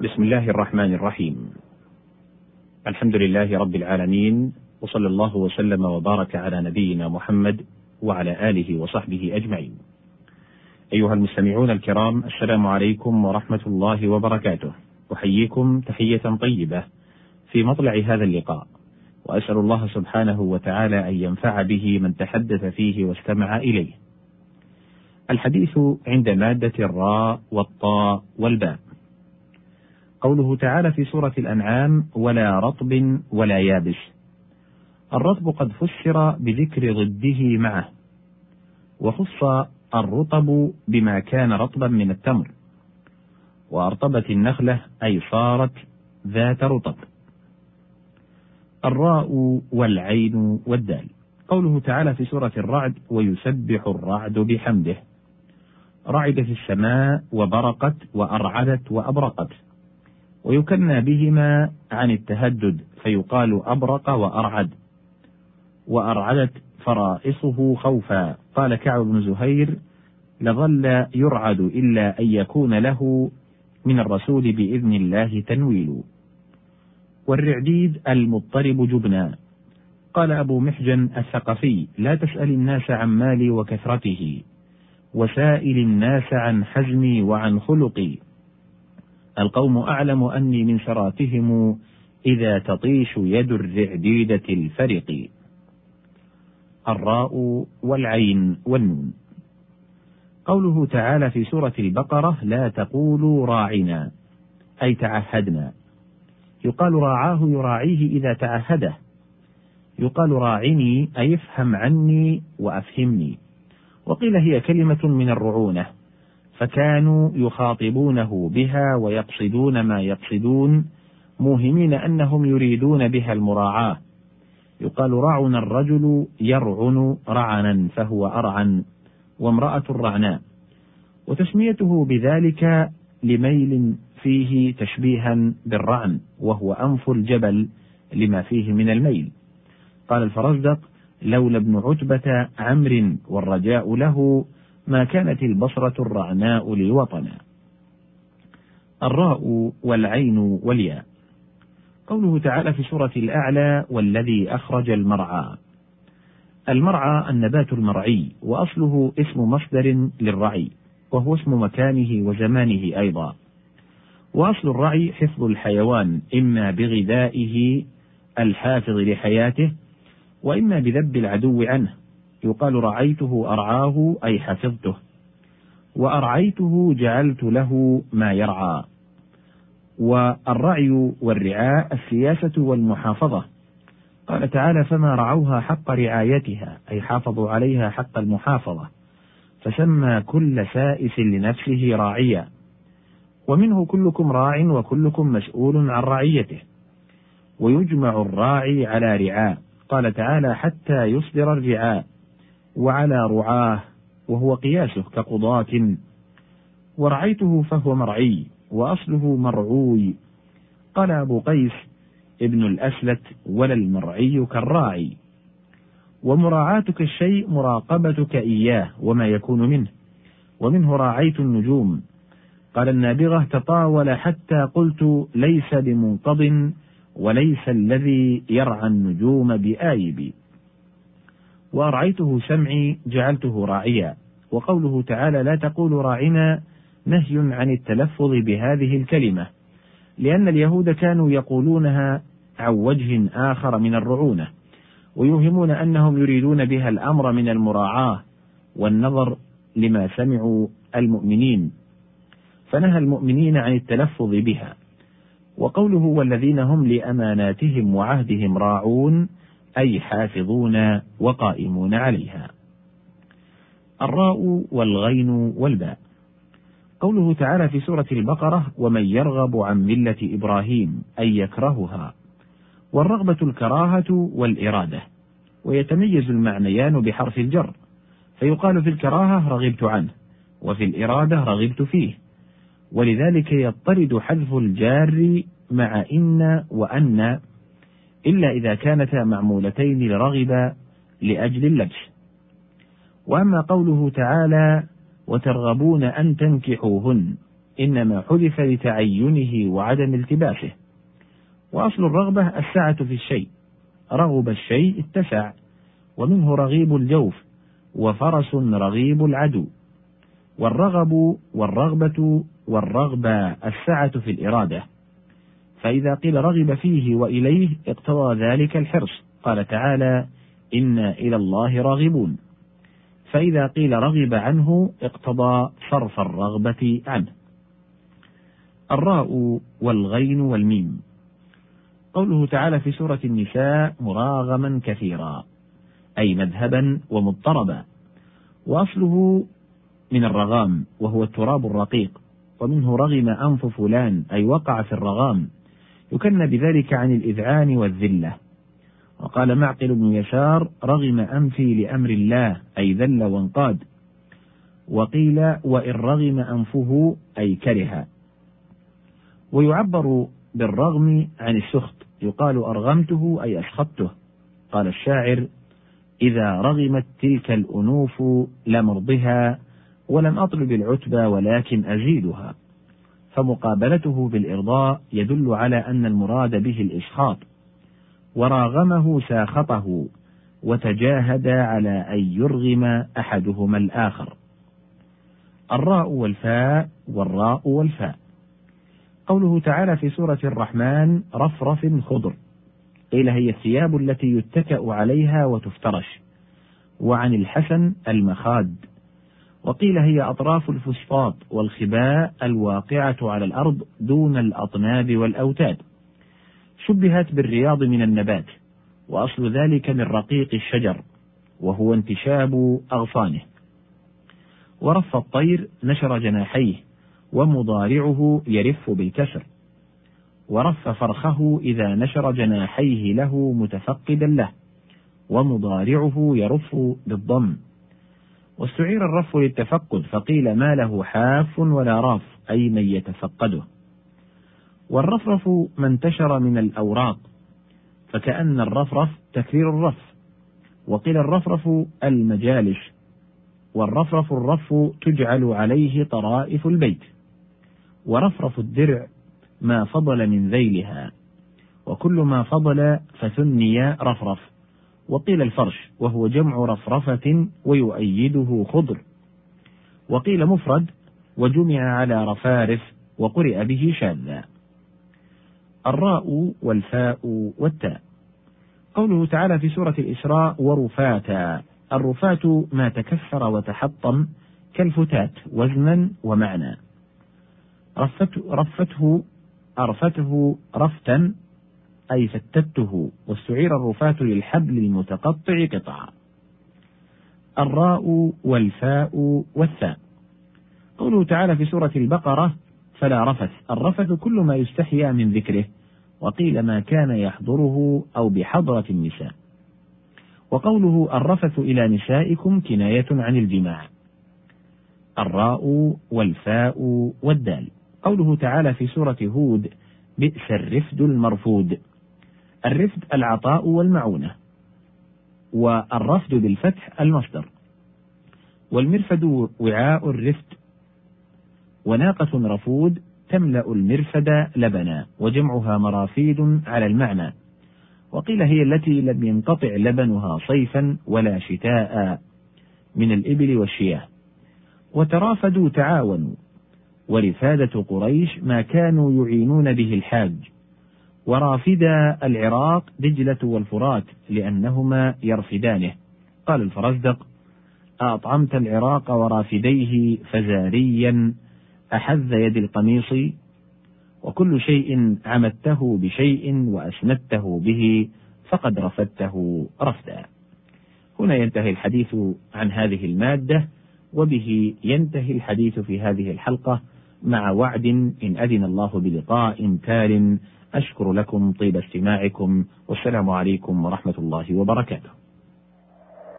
بسم الله الرحمن الرحيم. الحمد لله رب العالمين وصلى الله وسلم وبارك على نبينا محمد وعلى آله وصحبه أجمعين. أيها المستمعون الكرام السلام عليكم ورحمة الله وبركاته. أحييكم تحية طيبة في مطلع هذا اللقاء وأسأل الله سبحانه وتعالى أن ينفع به من تحدث فيه واستمع إليه. الحديث عند مادة الراء والطاء والباء. قوله تعالى في سورة الأنعام ولا رطب ولا يابس. الرطب قد فسر بذكر ضده معه وخص الرطب بما كان رطبا من التمر وأرطبت النخلة أي صارت ذات رطب. الراء والعين والدال قوله تعالى في سورة الرعد ويسبح الرعد بحمده. رعدت السماء وبرقت وأرعدت وأبرقت. ويكنى بهما عن التهدد فيقال أبرق وأرعد. وأرعدت فرائصه خوفا. قال كعب بن زهير لظل يرعد إلا أن يكون له من الرسول بإذن الله تنويل. والرعديد المضطرب جبنا. قال أبو محجن الثقفي لا تسأل الناس عن مالي وكثرته. وسائل الناس عن حزمي وعن خلقي. القوم أعلم أني من شراتهم إذا تطيش يد الرعديدة الفرق. الراء والعين والنون. قوله تعالى في سورة البقرة لا تقولوا راعنا أي تعهدنا. يقال راعاه يراعيه إذا تعهده. يقال راعني أي افهم عني وأفهمني وقيل هي كلمة من الرعونة. فكانوا يخاطبونه بها ويقصدون ما يقصدون موهمين أنهم يريدون بها المراعاة. يقال رعن الرجل يرعن رعنا فهو أرعن وامرأة رعناء وتسميته بذلك لميل فيه تشبيها بالرعن وهو أنف الجبل لما فيه من الميل. قال الفرزدق لولا ابن عتبة عمرو والرجاء له ما كانت البصرة الرعناء لي وطنا الراء والعين والياء. قوله تعالى في سورة الأعلى والذي أخرج المرعى المرعى النبات المرعي وأصله اسم مصدر للرعي وهو اسم مكانه وزمانه أيضا. وأصل الرعي حفظ الحيوان إما بغذائه الحافظ لحياته وإما بذب العدو عنه. يقال رعيته أرعاه أي حفظته. وأرعيته جعلت له ما يرعى. والرعي والرعاء السياسة والمحافظة. قال تعالى فما رعوها حق رعايتها أي حافظوا عليها حق المحافظة. فسمى كل سائس لنفسه راعيا. ومنه كلكم راع وكلكم مسؤول عن رعيته. ويجمع الراعي على رعاء. قال تعالى حتى يصدر الرعاء. وعلى رعاه وهو قياسه كقضاة. ورعيته فهو مرعي وأصله مرعوي. قال أبو قيس ابن الأسلت ولا المرعي كالراعي. ومراعاتك الشيء مراقبتك إياه وما يكون منه ومنه راعيت النجوم. قال النابغة تطاول حتى قلت ليس بمنقض وليس الذي يرعى النجوم بآيب وأرعيته سمعي جعلته راعيا وقوله تعالى لا تقولوا راعنا نهي عن التلفظ بهذه الكلمة لأن اليهود كانوا يقولونها عن وجه آخر من الرعونة ويوهمون أنهم يريدون بها الأمر من المراعاة والنظر لما سمعوا المؤمنين. فنهى المؤمنين عن التلفظ بها. وقوله والذين هم لأماناتهم وعهدهم راعون أي حافظون وقائمون عليها. الراء والغين والباء. قوله تعالى في سورة البقرة: ومن يرغب عن ملة إبراهيم أي يكرهها. والرغبة الكراهة والإرادة، ويتميز المعنيان بحرف الجر، فيقال في الكراهة رغبت عنه، وفي الإرادة رغبت فيه، ولذلك يضطرد حذف الجار مع إن وأن إلا إذا كانتا معمولتين لرغب لأجل اللبس. وأما قوله تعالى وترغبون أن تنكحوهن إنما حذف لتعينه وعدم التباسه. وأصل الرغبة السعة في الشيء. رغب الشيء اتسع. ومنه رغيب الجوف. وفرس رغيب العدو. والرغب والرغبة والرغبة السعة في الإرادة. فإذا قيل رغب فيه وإليه اقتضى ذلك الحرص. قال تعالى إنا إلى الله راغبون. فإذا قيل رغب عنه اقتضى صرف الرغبة عنه. الراء والغين والميم. قوله تعالى في سورة النساء مراغما كثيرا أي مذهبا ومضطربا. وأصله من الرغام وهو التراب الرقيق. ومنه رغم أنف فلان أي وقع في الرغام. يكن بذلك عن الإذعان والذلة. وقال معقل بن يسار رغم أنفي لأمر الله أي ذل وانقاد. وقيل وإن رغم أنفه أي كره. ويعبر بالرغم عن السخط. يقال أرغمته أي أسخطته. قال الشاعر إذا رغمت تلك الأنوف لمرضها ولم أطلب العتبى ولكن أزيدها. فمقابلته بالإرضاء يدل على أن المراد به الإسخاط وراغمه ساخطه وتجاهد على أن يرغم أحدهما الآخر. الراء والفاء والراء والفاء. قوله تعالى في سورة الرحمن رفرف خضر. قيل هي الثياب التي يتكأ عليها وتفترش. وعن الحسن المخاد. وقيل هي أطراف الفسطاط والخباء الواقعة على الأرض دون الأطناب والأوتاد. شبهت بالرياض من النبات وأصل ذلك من رقيق الشجر وهو انتشاب أغصانه. ورف الطير نشر جناحيه ومضارعه يرف بالكسر. ورف فرخه إذا نشر جناحيه له متفقدا له ومضارعه يرف بالضم. واستعير الرف للتفقد فقيل ما له حاف ولا راف أي من يتفقده. والرفرف ما انتشر من الأوراق فكأن الرفرف تكرير الرف وقيل الرفرف المجالش والرفرف الرف تجعل عليه طرائف البيت. ورفرف الدرع ما فضل من ذيلها وكل ما فضل فثني رفرف. وقيل الفرش وهو جمع رفرفة ويؤيده خضر. وقيل مفرد وجمع على رفارف وقرئ به شاذا. الراء والفاء والتاء. قوله تعالى في سورة الإسراء ورفاتا الرفات ما تكسر وتحطم كالفتات وزنا ومعنى. رفته, رفته أرفته رفتا أي فتته واستعير الرفاة للحبل المتقطع قطعا الراء والفاء والثاء. قوله تعالى في سورة البقرة فلا رفث. الرفث كل ما يستحيا من ذكره وقيل ما كان يحضره أو بحضرة النساء. وقوله الرفث إلى نسائكم كناية عن الجماع. الراء والفاء والدال. قوله تعالى في سورة هود بئس الرفد المرفود. الرفد العطاء والمعونة. والرفد بالفتح المصدر. والمرفد وعاء الرفد. وناقة رفود تملأ المرفد لبنا وجمعها مرافيد على المعنى. وقيل هي التي لم ينقطع لبنها صيفا ولا شتاء من الإبل والشياه. وترافدوا تعاونوا. ورفادة قريش ما كانوا يعينون به الحاج. ورافدا العراق دجلة والفرات لأنهما يرفدانه. قال الفرزدق أطعمت العراق ورافديه فزاريا أحذ يد القميص وكل شيء عمدته بشيء وأسندته به فقد رفدته رفدا. هنا ينتهي الحديث عن هذه المادة وبه ينتهي الحديث في هذه الحلقة مع وعد إن أذن الله بلقاء تال أشكر لكم طيب استماعكم والسلام عليكم ورحمة الله وبركاته.